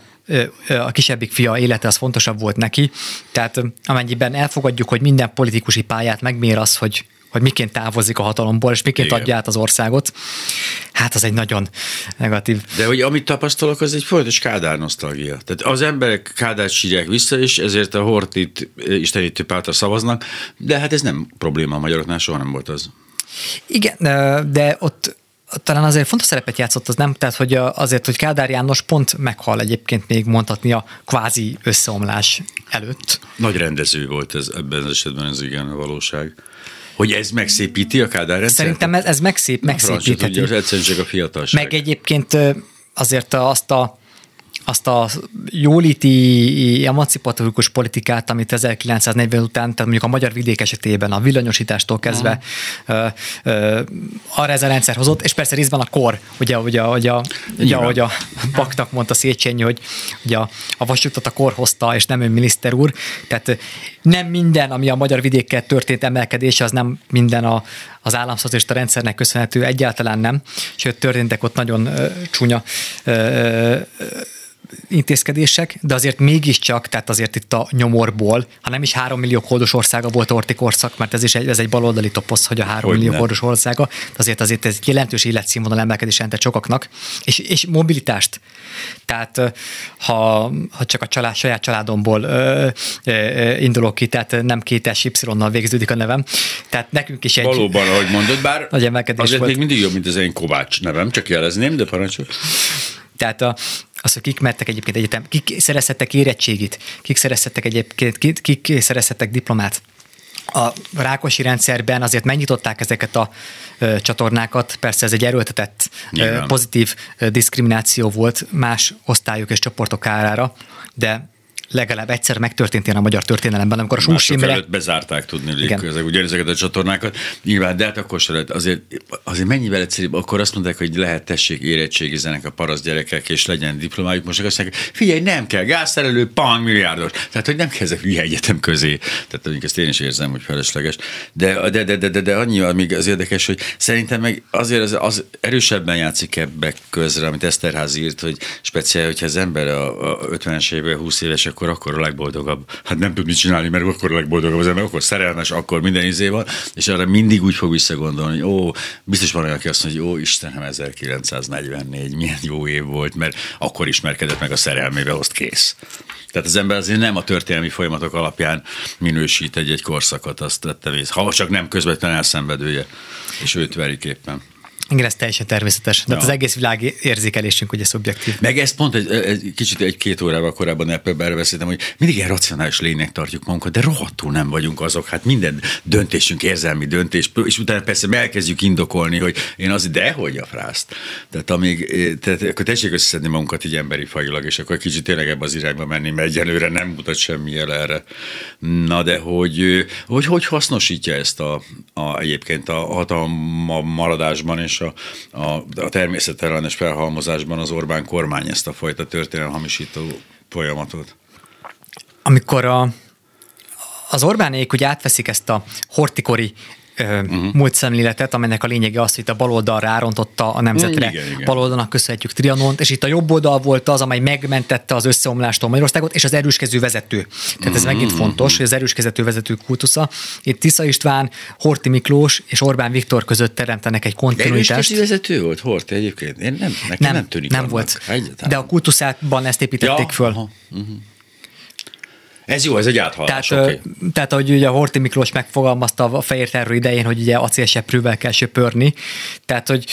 a kisebbik fia élete az fontosabb volt neki. Tehát amennyiben elfogadjuk, hogy minden politikusi pályát megmér az, hogy hogy miként távozik a hatalomból, és miként Igen. adja át az országot. Hát az egy nagyon negatív. De hogy amit tapasztalok, az egy folyamatos Kádár nosztalgia. Tehát az emberek Kádár sírják vissza, és ezért a Hortit istenítő pártra szavaznak, de hát ez nem probléma a magyaroknál, soha nem volt az. Igen, de ott talán azért fontos szerepet játszott az nem, tehát hogy azért, hogy Kádár János pont meghal egyébként még mondhatni a kvázi összeomlás előtt. Nagy rendező volt ez ebben az esetben, ez igen a valóság. Hogy ez megszépíti a Kádár rendszert? Szerintem ez, ez megszép, megszépítheti. Tudja, egyszerűen csak a fiatalság. Meg egyébként azért azt a azt a jóliti emancipatórikus politikát, amit 1940 után, tehát mondjuk a magyar vidék esetében a villanyosítástól kezdve uh, uh, arra ez a rendszer hozott, és persze részben a kor, ugye, ugye, ugye, ugye ahogy a Baknak mondta Széchenyi, hogy ugye a, a vasutat a kor hozta, és nem ön miniszter úr, tehát nem minden, ami a magyar vidékkel történt emelkedés, az nem minden a, az államszocialista rendszernek köszönhető, egyáltalán nem, sőt történtek ott nagyon uh, csúnya uh, intézkedések, de azért mégiscsak, tehát azért itt a nyomorból, ha nem is három millió kódos országa volt Orti korszak, mert ez is egy, ez egy baloldali toposz, hogy a három hogy millió kódos országa, azért azért ez jelentős életszínvonal emelkedés jelentett sokaknak, és, és mobilitást. Tehát ha, ha csak a család, saját családomból ö, ö, indulok ki, tehát nem kétes Y-nal végződik a nevem, tehát nekünk is egy... Valóban, ahogy mondod, bár nagy emelkedés azért volt. még mindig jobb, mint az én Kovács nevem, csak jelezném, de parancsol. Tehát a, az, hogy kik mertek egyébként egyetem, kik szerezhettek érettségit, kik szerezhettek egyébként, kik, kik szerezhettek diplomát. A Rákosi rendszerben azért megnyitották ezeket a ö, csatornákat, persze ez egy erőltetett ö, pozitív ö, diszkrimináció volt más osztályok és csoportok árára, de legalább egyszer megtörtént ilyen a magyar történelemben, amikor a Sós Imre... bezárták tudni ezek, ugyanezeket a csatornákat. Nyilván, de hát akkor se lehet. Azért, azért mennyivel egyszerűbb, akkor azt mondták, hogy lehet tessék érettségizenek a parasz gyerekek, és legyen diplomájuk. Most azt mondják, figyelj, nem kell, gázszerelő, pan, milliárdos. Tehát, hogy nem kell ezek hülye egyetem közé. Tehát mondjuk ezt én is érzem, hogy felesleges. De, de, de, de, de, de annyi, amíg az érdekes, hogy szerintem meg azért az, az erősebben játszik ebbe közre, amit Eszterház írt, hogy speciál, hogyha az ember a, a 50-es évben 20 éves, akkor akkor, akkor a legboldogabb. Hát nem tud mit csinálni, mert akkor a legboldogabb az ember, akkor szerelmes, akkor minden izé van, és arra mindig úgy fog visszagondolni, hogy ó, biztos van olyan, aki azt mondja, hogy ó, Istenem, 1944, milyen jó év volt, mert akkor ismerkedett meg a szerelmével, azt kész. Tehát az ember azért nem a történelmi folyamatok alapján minősít egy-egy korszakot, azt tette ha csak nem közvetlenül elszenvedője, és őt verik éppen. Igen, ez teljesen természetes. Ja. az egész világ érzékelésünk ugye szubjektív. Meg ezt pont egy, egy kicsit egy-két órával korábban ebben beszéltem, hogy mindig ilyen racionális lénynek tartjuk magunkat, de rohadtul nem vagyunk azok. Hát minden döntésünk érzelmi döntés, és utána persze elkezdjük indokolni, hogy én az, de hogy a frászt. Tehát, amíg, tehát akkor tessék összeszedni magunkat így emberi fajilag, és akkor kicsit tényleg ebbe az irányba menni, mert egyelőre nem mutat semmi jel erre. Na de hogy, hogy, hogy hasznosítja ezt a, a egyébként a hatalma maradásban és a, a, a természetellenes felhalmozásban az Orbán kormány ezt a fajta történelem hamisító folyamatot? Amikor a, az Orbánék úgy átveszik ezt a hortikori uh-huh. múlt szemléletet, amelynek a lényege az, hogy a baloldal rárontotta a nemzetre. Igen, igen. Baloldalnak köszönhetjük Trianont, és itt a jobb oldal volt az, amely megmentette az összeomlástól Magyarországot, és az erőskező vezető. Tehát ez uh-huh. megint fontos, hogy az erőskező vezető kultusza. Itt Tisza István, Horti Miklós és Orbán Viktor között teremtenek egy kontinuitást. De vezető volt Horti egyébként? Én nem, nekem nem, nem tűnik Nem annak. volt. De a kultuszában ezt építették ja, föl. Uh-huh. Ez jó, ez egy áthallás. Tehát, okay. tehát ahogy ugye Horti Miklós megfogalmazta a fehér terror idején, hogy ugye acélseprővel kell söpörni, tehát hogy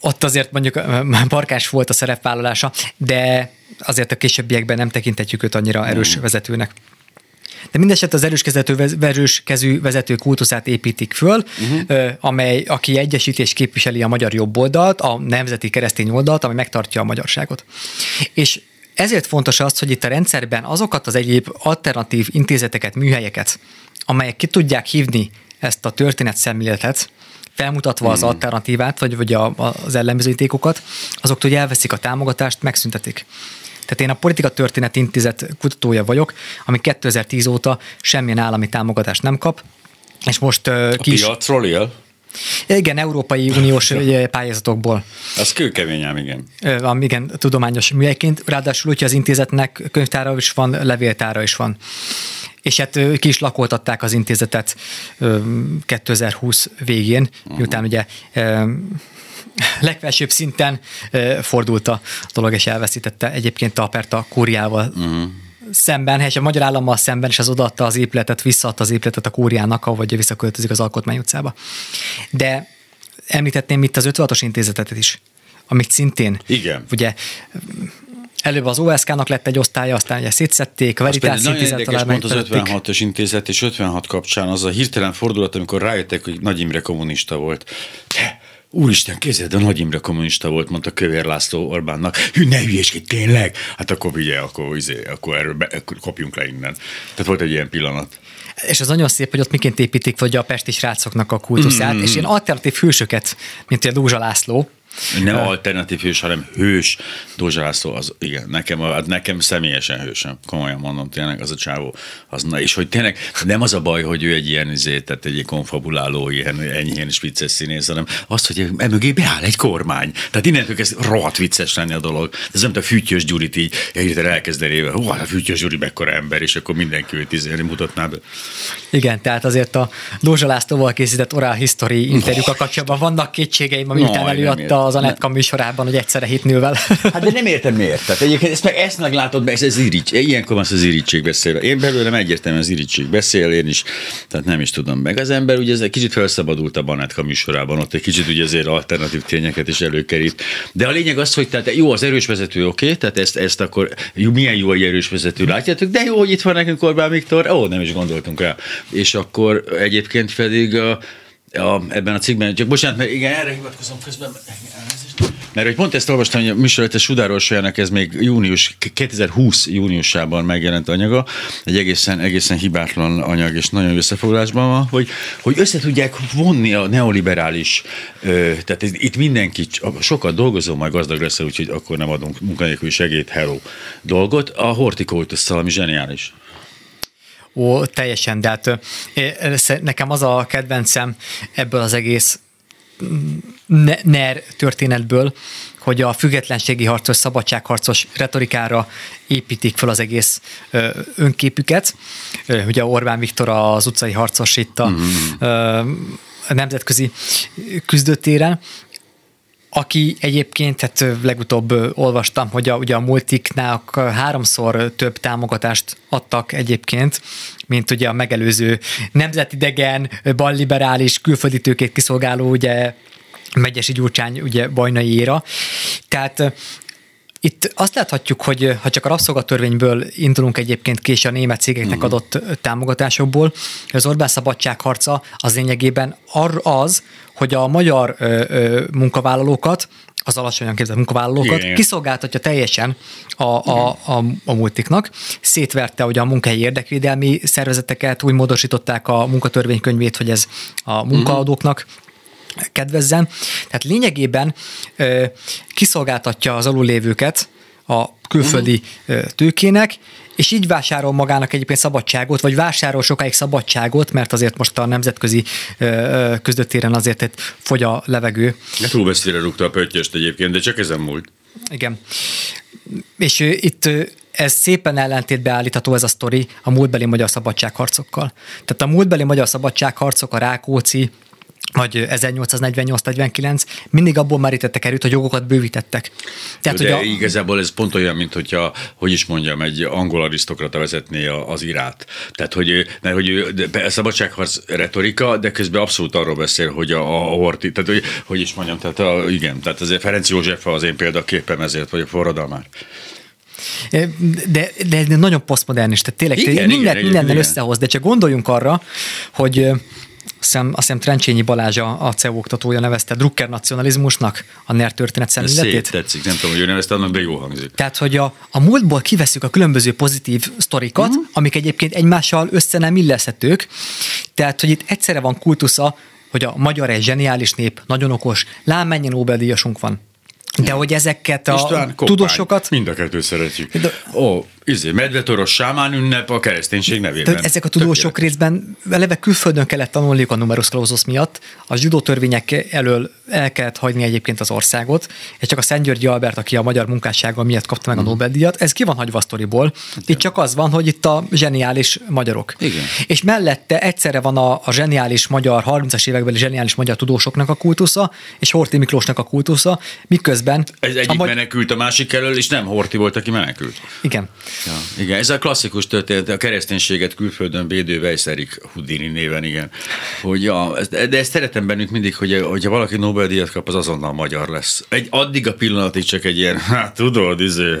ott azért mondjuk barkás volt a szerepvállalása, de azért a későbbiekben nem tekintetjük őt annyira erős hmm. vezetőnek. De mindeset az erős, erős kezű vezető kultuszát építik föl, uh-huh. amely, aki egyesítés képviseli a magyar jobb oldalt, a nemzeti keresztény oldalt, ami megtartja a magyarságot. És ezért fontos az, hogy itt a rendszerben azokat az egyéb alternatív intézeteket, műhelyeket, amelyek ki tudják hívni ezt a történet szemléletet, felmutatva az alternatívát, vagy, vagy a, az ellenbizonyítékokat, azoktól, hogy elveszik a támogatást, megszüntetik. Tehát én a Politika Történet Intézet kutatója vagyok, ami 2010 óta semmilyen állami támogatást nem kap, és most uh, A kis, piacról él? Igen, Európai Uniós ugye, pályázatokból, Az kőkemény ám, igen. Van, igen, tudományos műhelyként, ráadásul úgy, hogy az intézetnek könyvtára is van, levéltára is van. És hát ki is lakoltatták az intézetet ö, 2020 végén, miután ugye legfelsőbb szinten fordult a dolog, és elveszítette egyébként a pert a kúriával szemben, és a magyar állammal szemben, és az odaadta az épületet, visszaadta az épületet a kúriának, ahol ugye visszaköltözik az Alkotmány utcába. De említetném itt az 56-os intézetet is, amit szintén, Igen. ugye előbb az OSK-nak lett egy osztálya, aztán ugye szétszették, a Veritas nagyon érdekes pont az megtették. 56-os intézet és 56 kapcsán az a hirtelen fordulat, amikor rájöttek, hogy Nagy Imre kommunista volt. Te, Úristen, képzeld, a Nagy Imre kommunista volt, mondta Kövér László Orbánnak. Hű, ne hülyéskedj, tényleg? Hát akkor ugye, akkor, izé, akkor erről be, akkor kopjunk le innen. Tehát volt egy ilyen pillanat. És az nagyon szép, hogy ott miként építik vagy a pesti srácoknak a kultuszát, Mm. és ilyen alternatív hősöket, mint ugye Dózsa László, Nem alternatív hős, hanem hős. Dózsa László, az, igen, nekem, a- nekem személyesen hősem. Komolyan mondom, tényleg az a csávó. Az, na, és hogy tényleg nem az a baj, hogy ő egy ilyen, izé, tehát egy konfabuláló, ilyen enyhén is vicces színész, hanem az, hogy emögé beáll egy kormány. Tehát innentől kezd rohadt vicces lenni a dolog. Ez nem, mint a Fütyös Gyurit így hirtelen elkezdeni, hú, hát a Fütyös Gyuri mekkora ember, és akkor mindenki őt izé, mutatná be. Igen, tehát azért a Dózsa Lászlóval készített oral history interjúkkal kapcsolatban vannak kétségeim, miután nem előadta. Az Anetka műsorában, hogy egyszerre hit nővel. Hát de nem értem miért. Tehát egyébként ezt meg ezt meglátod, meg ez, ez irigy. Ilyenkor van az irítség beszél. Én belőlem egyértelműen az irítség beszél, én is, tehát nem is tudom. Meg az ember ugye ez egy kicsit felszabadult a Banetka műsorában, ott egy kicsit ugye azért alternatív tényeket is előkerít. De a lényeg az, hogy tehát jó, az erős vezető, oké, okay, tehát ezt, ezt akkor jó, milyen jó egy erős vezető, látjátok, de jó, hogy itt van nekünk Orbán Viktor, ó, nem is gondoltunk rá. És akkor egyébként pedig a, a, ebben a cikkben, csak bocsánat, mert igen, erre hivatkozom közben. Mert hogy pont ezt olvastam, hogy a műsorletes Sudárolsójának ez még június, 2020 júniusában megjelent anyaga, egy egészen, egészen hibátlan anyag és nagyon összefoglalásban van, hogy, hogy össze tudják vonni a neoliberális, tehát itt mindenki, sokat dolgozó, majd gazdag lesz, úgyhogy akkor nem adunk munkanélküli segélyt, hello dolgot, a hortikultusszal, ami zseniális. Ó, teljesen, de hát nekem az a kedvencem ebből az egész mm, ne- NER történetből, hogy a függetlenségi harcos, szabadságharcos retorikára építik fel az egész önképüket. Ugye Orbán Viktor az utcai harcos itt a, a nemzetközi küzdőtéren, aki egyébként, hát ö, legutóbb olvastam, hogy a, ugye a multiknál háromszor több támogatást adtak egyébként, mint ugye a megelőző nemzetidegen, balliberális, külföldi tőkét kiszolgáló ugye Megyesi Gyurcsány ugye bajnai éra. Tehát itt azt láthatjuk, hogy ha csak a rabszolgatörvényből indulunk egyébként ki, és a német cégeknek adott ö, támogatásokból, az Orbán szabadságharca az lényegében az, hogy a magyar ö, ö, munkavállalókat az alacsonyan képzett munkavállalókat Igen. kiszolgáltatja teljesen a, a, a, a multiknak. Szétverte ugye a munkahelyi érdekvédelmi szervezeteket, úgy módosították a munkatörvénykönyvét, hogy ez a munkaadóknak kedvezzen. Tehát lényegében kiszolgáltatja az alullévőket a külföldi ö, tőkének, és így vásárol magának egyébként szabadságot, vagy vásárol sokáig szabadságot, mert azért most a nemzetközi küzdöttéren azért egy fogy a levegő. De túl messzire rúgta a pöttyöst egyébként, de csak ezen múlt. Igen. És itt ez szépen ellentétbe állítható ez a sztori a múltbeli magyar szabadságharcokkal. Tehát a múltbeli magyar szabadságharcok, a Rákóczi, vagy 1848-49, mindig abból merítettek erőt, hogy jogokat bővítettek. Tehát, De hogy a, igazából ez pont olyan, mint hogyha, hogy is mondjam, egy angol arisztokrata vezetné az irát. Tehát, hogy, mert hogy de szabadságharc retorika, de közben abszolút arról beszél, hogy a, a, a horti, tehát hogy, hogy is mondjam, tehát a, igen, tehát azért Ferenc József az én példaképem ezért, vagy a forradalmár. de, de nagyon posztmodern is, tehát tényleg igen, mindent igen, mindennel igen. összehoz, de csak gondoljunk arra, hogy ö, hiszem, azt hiszem Trencsényi Balázs a, a CEU oktatója nevezte Drucker nacionalizmusnak a NER történet szemléletét. tetszik, nem tudom, hogy ő nevezte, annak de jó hangzik. Tehát, hogy a, a múltból kiveszük a különböző pozitív sztorikat, uh-huh. amik egyébként egymással össze nem illeszhetők. Tehát, hogy itt egyszerre van kultusza, hogy a magyar egy zseniális nép, nagyon okos, lám mennyi Nobel-díjasunk van. De hogy ezeket a István, Koppány. tudósokat, Mind a kettőt szeretjük. De- Ó, izé, medvetoros sámán ünnep a kereszténység nevében. tehát ezek a tudósok részben eleve külföldön kellett tanulniuk a numerus clausus miatt, a zsidó törvények elől el kellett hagyni egyébként az országot, és csak a Szent Györgyi Albert, aki a magyar munkássága miatt kapta meg a Nobel-díjat, ez ki van hagyva a sztoriból. Itt csak az van, hogy itt a zseniális magyarok. Igen. És mellette egyszerre van a, a zseniális magyar, 30-as évekbeli zseniális magyar tudósoknak a kultusza, és Horthy Miklósnak a kultusza, miközben Ez egyik a magy- menekült a másik elől, és nem Horti volt, aki menekült. Igen. Ja, igen, ez a klasszikus történet, a kereszténységet külföldön védő Weiserik Houdini néven, igen. Hogy ja, de ezt szeretem bennük mindig, hogy hogyha valaki Nobel-díjat kap, az azonnal magyar lesz. Egy, addig a pillanatig csak egy ilyen, hát tudod, izé,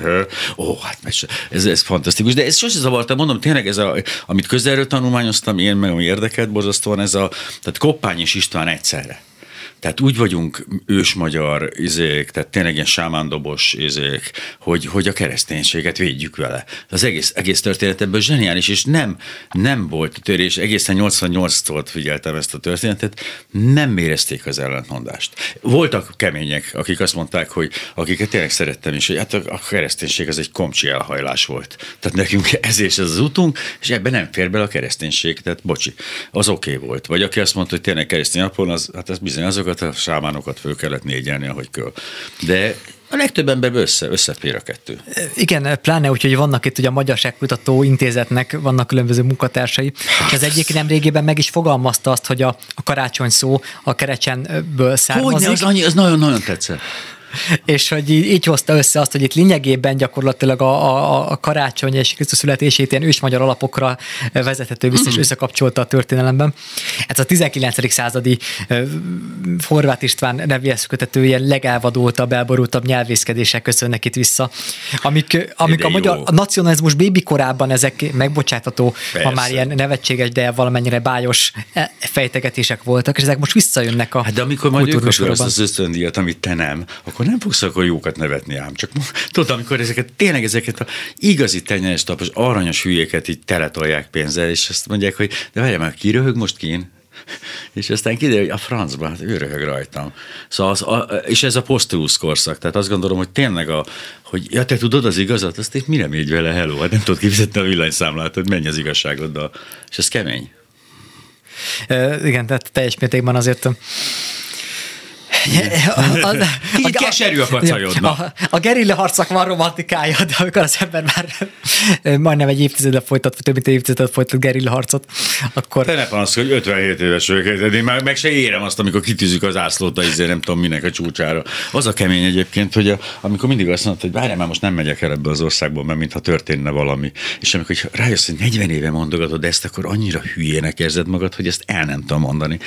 ó, hát mese. ez, ez fantasztikus. De ez sose zavarta, mondom, tényleg ez a, amit közelről tanulmányoztam, én meg ami érdekelt borzasztóan, ez a, tehát Koppány és István egyszerre. Tehát úgy vagyunk ősmagyar izék, tehát tényleg ilyen sámándobos izék, hogy, hogy a kereszténységet védjük vele. Az egész, egész történet ebből zseniális, és nem, nem volt törés, egészen 88-tól figyeltem ezt a történetet, nem érezték az ellentmondást. Voltak kemények, akik azt mondták, hogy akiket tényleg szerettem is, hogy hát a, a kereszténység az egy komcsi elhajlás volt. Tehát nekünk ez és ez az utunk, és ebben nem fér bele a kereszténység, tehát bocsi, az oké okay volt. Vagy aki azt mondta, hogy tényleg keresztény napon, az, hát ez bizony azokat a sámánokat föl kellett négyelni, ahogy kell. De a legtöbb emberben össze, összefér a kettő. Igen, pláne úgy, hogy vannak itt ugye a Magyarságkutató Intézetnek vannak különböző munkatársai, és az egyik nem régében meg is fogalmazta azt, hogy a, a karácsony szó a kerecsenből származik, az, annyi, az nagyon-nagyon tetszett. És hogy így, így hozta össze azt, hogy itt lényegében gyakorlatilag a, a, a karácsony és Krisztus születését ilyen ősmagyar alapokra vezethető vissza, és összekapcsolta a történelemben. Ez a 19. századi Horváth István nevéhez kötető ilyen legelvadultabb, elborultabb nyelvészkedések köszönnek itt vissza, amik, amik De a magyar jó. a nacionalizmus bébi korában ezek megbocsátható, ha Persze. már ilyen nevetséges, de valamennyire bájos e- fejtegetések voltak, és ezek most visszajönnek a Hát de amikor majd ő kapja azt kultúrműsorokban. az ösztöndíjat, amit te nem, akkor nem fogsz akkor jókat nevetni ám. Csak tudod, amikor ezeket, tényleg ezeket a igazi tenyeres tapos, aranyos hülyéket így teletolják pénzzel, és azt mondják, hogy de várjál már, ki röhög most kín? És aztán kiderül, hogy a francban, hát ő röhög rajtam. Szóval az, a, és ez a posztulusz korszak, tehát azt gondolom, hogy tényleg a, hogy ja, te tudod az igazat, azt itt mire mégy vele, hello, hát nem tudod kifizetni a villanyszámlát, hogy menj az igazságoddal. És ez kemény. Ö, igen, tehát teljes mértékben azért az, Kicsit keserű a kacajod. A, a gerilla harcnak van romantikája, de amikor az ember már majdnem egy évtizedre folytat, vagy több mint egy évtizedet folytat gerilla harcot, akkor Te ne panaszkodj, hogy 57 éves vagyok, de én már meg se érem azt, amikor kitűzük az ászlót, a izé, nem tudom minek a csúcsára. Az a kemény egyébként, hogy a, amikor mindig azt mondod, hogy várjál már most nem megyek el ebbe az országból, mert mintha történne valami. És amikor rájössz, hogy 40 éve mondogatod ezt, akkor annyira hülyének érzed magad, hogy ezt el nem tudom mondani.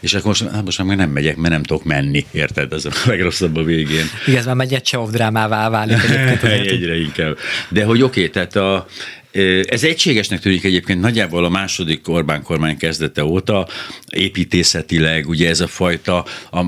És akkor most, hát most már nem megyek, mert nem tudok menni, érted? Ez a legrosszabb a végén. igaz, már megy egy drámává válik. Egyre inkább. De hogy oké, okay, tehát a, ez egységesnek tűnik egyébként nagyjából a második Orbán kormány kezdete óta, építészetileg, ugye ez a fajta a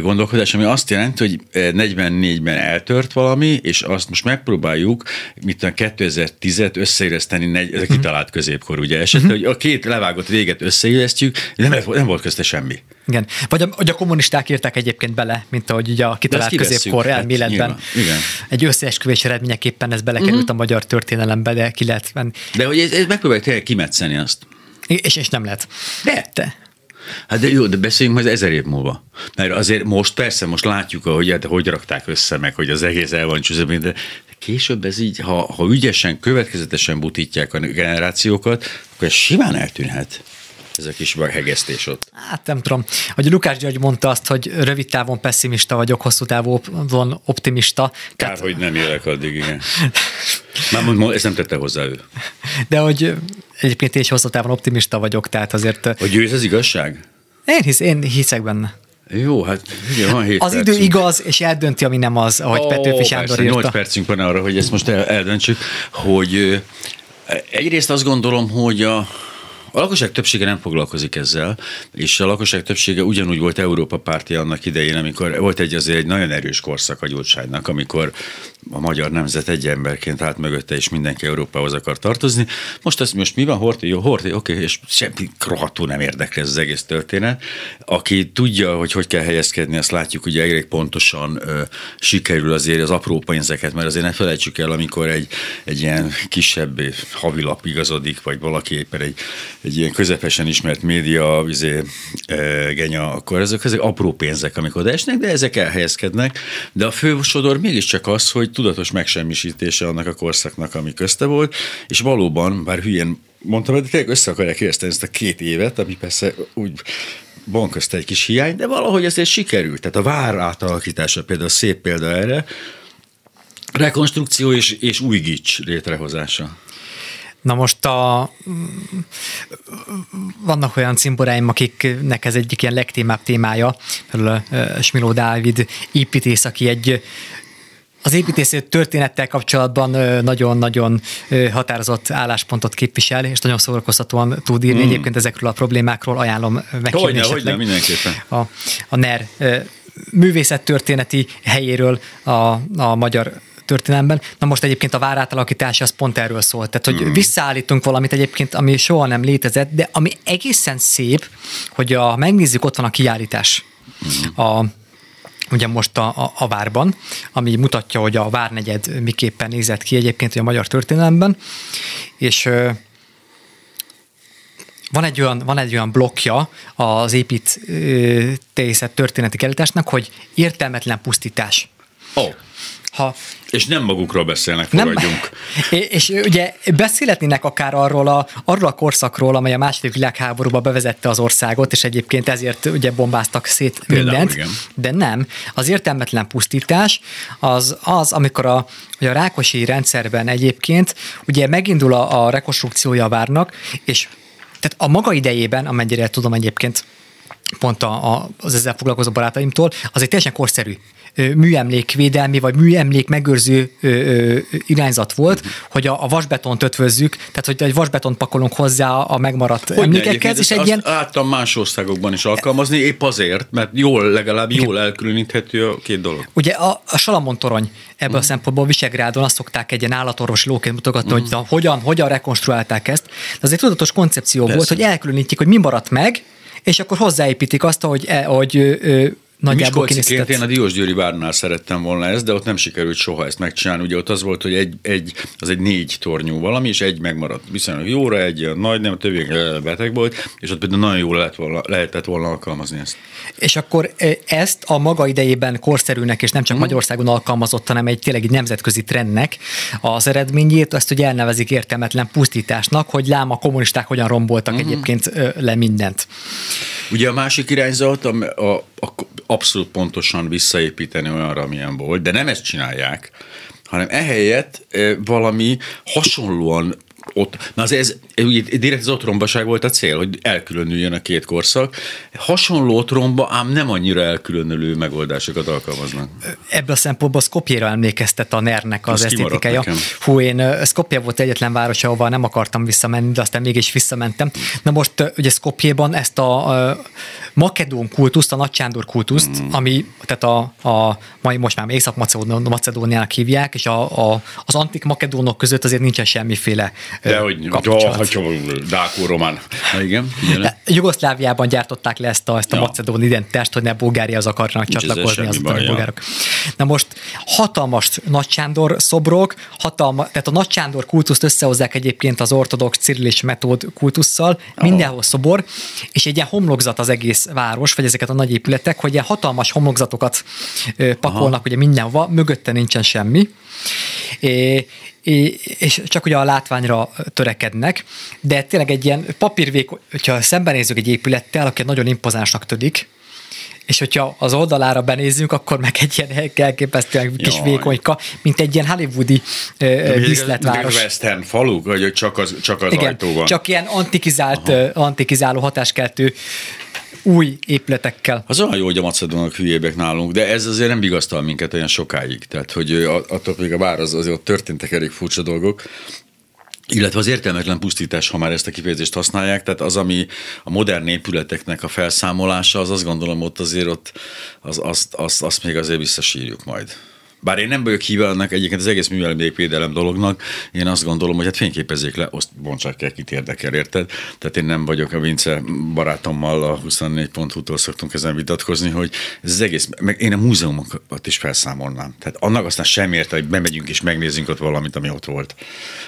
gondolkodás, ami azt jelenti, hogy 44-ben eltört valami, és azt most megpróbáljuk, mint a 2010-et összeéreszteni, ez a kitalált középkor, ugye esete, hogy a két levágott véget összeéresztjük, nem, nem volt közte semmi. Igen. Vagy a, vagy a kommunisták írták egyébként bele, mint ahogy ugye a kitalált középkor hát elméletben. nyilván, igen. Egy összeesküvés eredményeképpen ez belekerült uh-huh. a magyar történelembe, de ki lehet venni. De hogy ez, ez megpróbáljuk tényleg kimetszeni azt. És, és nem lehet. De. De. Hát de jó, de beszéljünk majd ezer év múlva. Mert azért most persze, most látjuk, hogy, hát, hogy rakták össze meg, hogy az egész el van csúszva, de később ez így, ha, ha ügyesen, következetesen butítják a generációkat, akkor ez simán eltűnhet. Ez a kis hegesztés ott. Hát nem tudom. Hogy Lukács György mondta azt, hogy rövid távon pessimista vagyok, hosszú távon optimista. Kár, hogy nem élek addig, igen. Már mond, ezt nem tette hozzá ő. De hogy egyébként én is hosszú távon optimista vagyok, tehát azért... Hogy ő ez az igazság? Én, hisz, én hiszek benne. Jó, hát ugye van 7 Az percünk. idő igaz, és eldönti, ami nem az, ahogy Ó, Petőfi Sándor írta. 8 percünk van arra, hogy ezt most el, eldöntsük, hogy egyrészt azt gondolom, hogy a, A lakosság többsége nem foglalkozik ezzel, és a lakosság többsége ugyanúgy volt Európa párti annak idején, amikor volt egy azért egy nagyon erős korszak a gyógyságnak, amikor a magyar nemzet egy emberként állt mögötte, és mindenki Európához akar tartozni. Most ez most mi van, Horti? Jó, Horti, oké, okay, és semmi rohadtul nem érdekli ez az egész történet. Aki tudja, hogy hogy kell helyezkedni, azt látjuk, hogy elég pontosan ö, sikerül azért az apró pénzeket, mert azért ne felejtsük el, amikor egy, egy ilyen kisebb havilap igazodik, vagy valaki éppen egy, egy ilyen közepesen ismert média vizé, e, genya, akkor ezek, ezek apró pénzek, amikor odaesnek, de ezek elhelyezkednek. De a fő sodor mégiscsak az, hogy tudatos megsemmisítése annak a korszaknak, ami közte volt, és valóban, bár hülyén mondtam, hogy tényleg össze akarják érteni ezt a két évet, ami persze úgy van közt egy kis hiány, de valahogy ezért sikerült. Tehát a vár átalakítása például szép példa erre, rekonstrukció és, és új gics létrehozása. Na most a, vannak olyan cimboráim, akiknek ez egyik ilyen legtémább témája, például Smiló Dávid építész, aki egy az építész történettel kapcsolatban nagyon-nagyon határozott álláspontot képvisel, és nagyon szórakoztatóan tud írni mm. egyébként ezekről a problémákról, ajánlom meghívni Hogyne, hogyne, mindenképpen. A, a NER művészettörténeti helyéről a, a magyar történelemben. Na most egyébként a várátalakítás az pont erről szólt. Tehát, hogy mm. visszaállítunk valamit egyébként, ami soha nem létezett, de ami egészen szép, hogy a, megnézzük, ott van a kiállítás. Mm. A, ugye most a, a, a várban, ami mutatja, hogy a várnegyed miképpen nézett ki egyébként a magyar történelemben, és van egy olyan, van egy olyan blokkja az építészet történeti kerítésnek, hogy értelmetlen pusztítás. Oh. Ha és nem magukról beszélnek, fogadjunk. Nem. És ugye beszélhetnének akár arról a, arról a korszakról, amely a második világháborúba bevezette az országot, és egyébként ezért ugye bombáztak szét Például, mindent, igen. de nem. Az értelmetlen pusztítás az az, amikor a, a Rákosi rendszerben egyébként ugye megindul a, a rekonstrukciója a várnak, és tehát a maga idejében, amennyire tudom egyébként, pont a, a, az ezzel foglalkozó barátaimtól, az egy teljesen korszerű műemlékvédelmi vagy műemlék megőrző irányzat volt, uh-huh. hogy a, a vasbetont ötvözzük, tehát hogy egy vasbetont pakolunk hozzá a megmaradt hogy emlékekhez. És egy ilyen... Láttam más országokban is alkalmazni, épp azért, mert jól, legalább jól elkülöníthető a két dolog. Ugye a, a Salamon torony ebből uh-huh. a szempontból Visegrádon azt szokták egy ilyen állatorvos lóként mutogatni, uh-huh. hogy a, hogyan, hogyan rekonstruálták ezt. De az egy tudatos koncepció Persze. volt, hogy elkülönítjük, hogy mi maradt meg, és akkor hozzáépítik azt, hogy, e, hogy nagyjából kinézített. Én a Diósgyőri várnál szerettem volna ezt, de ott nem sikerült soha ezt megcsinálni. Ugye ott az volt, hogy egy, egy, az egy négy tornyú valami, és egy megmaradt viszonylag jóra, egy nagy, nem, a többiek beteg volt, és ott például nagyon jól lehet volna, lehetett volna alkalmazni ezt. És akkor ezt a maga idejében korszerűnek, és nem csak uh-huh. Magyarországon alkalmazott, hanem egy tényleg egy nemzetközi trendnek az eredményét, ezt ugye elnevezik értelmetlen pusztításnak, hogy lám a kommunisták hogyan romboltak uh-huh. egyébként le mindent. Ugye a másik irányzat, a, a, a abszolút pontosan visszaépíteni olyanra, amilyen volt, de nem ezt csinálják, hanem ehelyett valami hasonlóan ott, na az ez, ugye direkt az otrombaság volt a cél, hogy elkülönüljön a két korszak. Hasonló otromba, ám nem annyira elkülönülő megoldásokat alkalmaznak. Ebből a szempontból Skopjéra emlékeztet a NER-nek az, esztétikája. Hú, én Skopje volt egyetlen város, ahova nem akartam visszamenni, de aztán mégis visszamentem. Na most ugye Skopjéban ezt a, a makedón kultuszt, a Nagysándor kultuszt, mm. ami tehát a, a mai most már Észak-Macedóniának hívják, és a, a, az antik makedónok között azért nincsen semmiféle de hogy, kapcsolat. hogy Dákó-román. igen. Jugoszláviában gyártották le ezt a, ezt a ja. macedón identitást, hogy ne Bulgáriahoz akarnak Nincs csatlakozni az a bulgárok. Na most hatalmas Nagy Sándor szobrok, hatalma, tehát a Nagy Sándor kultuszt összehozzák egyébként az ortodox cirilis metód kultusszal, mindenhol szobor, és egy ilyen homlokzat az egész város, vagy ezeket a nagy épületek, hogy ilyen hatalmas homlokzatokat pakolnak Aha. ugye mindenhova, mögötte nincsen semmi, és csak ugye a látványra törekednek, de tényleg egy ilyen papírvékony, hogyha szembenézzük egy épülettel, aki nagyon impozánsnak tűnik, és hogyha az oldalára benézzünk, akkor meg egy ilyen elképesztően kis Jaj. vékonyka, mint egy ilyen hollywoodi díszletváros. Western falu, vagy csak az, csak az Igen, ajtó van? csak ilyen antikizált, Aha. antikizáló hatáskeltő új épületekkel. Az olyan jó, hogy a macedonok hülyébek nálunk, de ez azért nem vigasztal minket olyan sokáig. Tehát, hogy attól még a bár az azért ott történtek elég furcsa dolgok, illetve az értelmetlen pusztítás, ha már ezt a kifejezést használják, tehát az, ami a modern épületeknek a felszámolása, az azt gondolom ott azért ott, az, azt, azt, azt még azért visszasírjuk majd. Bár én nem vagyok híve annak egyébként az egész művelmékvédelem dolognak, én azt gondolom, hogy hát fényképezzék le, azt bontsák el, kit érdekel, érted? Tehát én nem vagyok a Vince barátommal a 24.hu-tól szoktunk ezen vitatkozni, hogy ez az egész, meg én a múzeumokat is felszámolnám. Tehát annak aztán sem érte, hogy bemegyünk és megnézzünk ott valamit, ami ott volt.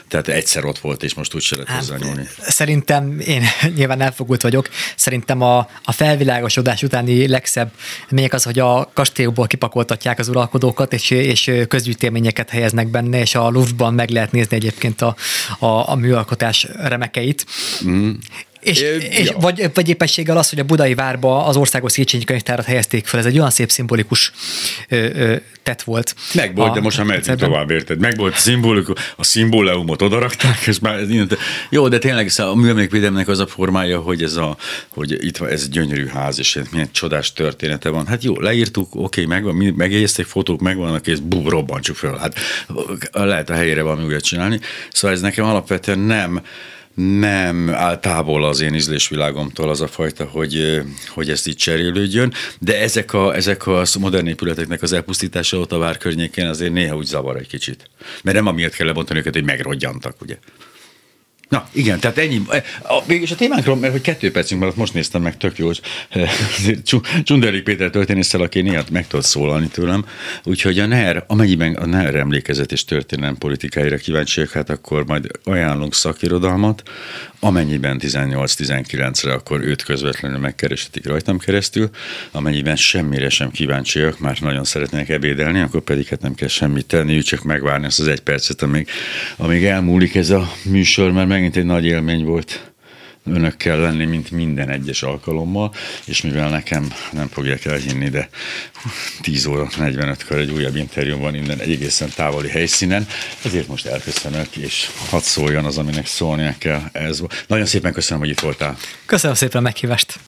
Tehát egyszer ott volt, és most úgy se lehet hozzá nyúlni. Szerintem, én nyilván elfogult vagyok, szerintem a, a felvilágosodás utáni legszebb mények az, hogy a kastélyokból kipakoltatják az uralkodókat, és és közgyűjteményeket helyeznek benne, és a Louvre-ban meg lehet nézni egyébként a, a, a műalkotás remekeit. Mm. És, é, és ja. vagy, vagy épességgel az, hogy a budai várba az országos Széchenyi könyvtárat helyezték fel, ez egy olyan szép szimbolikus ö, ö, tett volt. Megvolt, de most már mehetünk tovább, érted? Megvolt a szimbolikus, a szimbóleumot odarakták, és már ez, jó, de tényleg a műemlékvédelmnek az a formája, hogy ez a, hogy itt van, ez gyönyörű ház, és milyen csodás története van. Hát jó, leírtuk, oké, megvan, megjegyezték, fotók megvannak, és bú, robbantsuk föl. Hát lehet a helyére valami újat csinálni. Szóval ez nekem alapvetően nem, nem áll távol az én ízlésvilágomtól az a fajta, hogy, hogy ezt így cserélődjön, de ezek a, ezek a modern épületeknek az elpusztítása ott a vár környékén azért néha úgy zavar egy kicsit. Mert nem amiatt kell lebontani őket, hogy megrodjantak, ugye. Na, igen, tehát ennyi. A, mégis a témánkról, mert hogy kettő percünk maradt, most néztem meg, tök jó. Csunderik Péter történésszel, aki néha meg tudott szólalni tőlem. Úgyhogy a NER, amennyiben a NER emlékezet és történelem politikáira kíváncsiak, hát akkor majd ajánlunk szakirodalmat, amennyiben 18-19-re, akkor őt közvetlenül megkereshetik rajtam keresztül, amennyiben semmire sem kíváncsiak, már nagyon szeretnék ebédelni, akkor pedig hát nem kell semmit tenni, csak megvárni azt az egy percet, amíg, amíg elmúlik ez a műsor, mert megint egy nagy élmény volt önökkel lenni, mint minden egyes alkalommal, és mivel nekem nem fogják elhinni, de 10 óra 45-kor egy újabb interjú van innen egy egészen távoli helyszínen, ezért most elköszönök, és hadd szóljon az, aminek szólnia kell. Ez, nagyon szépen köszönöm, hogy itt voltál. Köszönöm szépen a meghívást.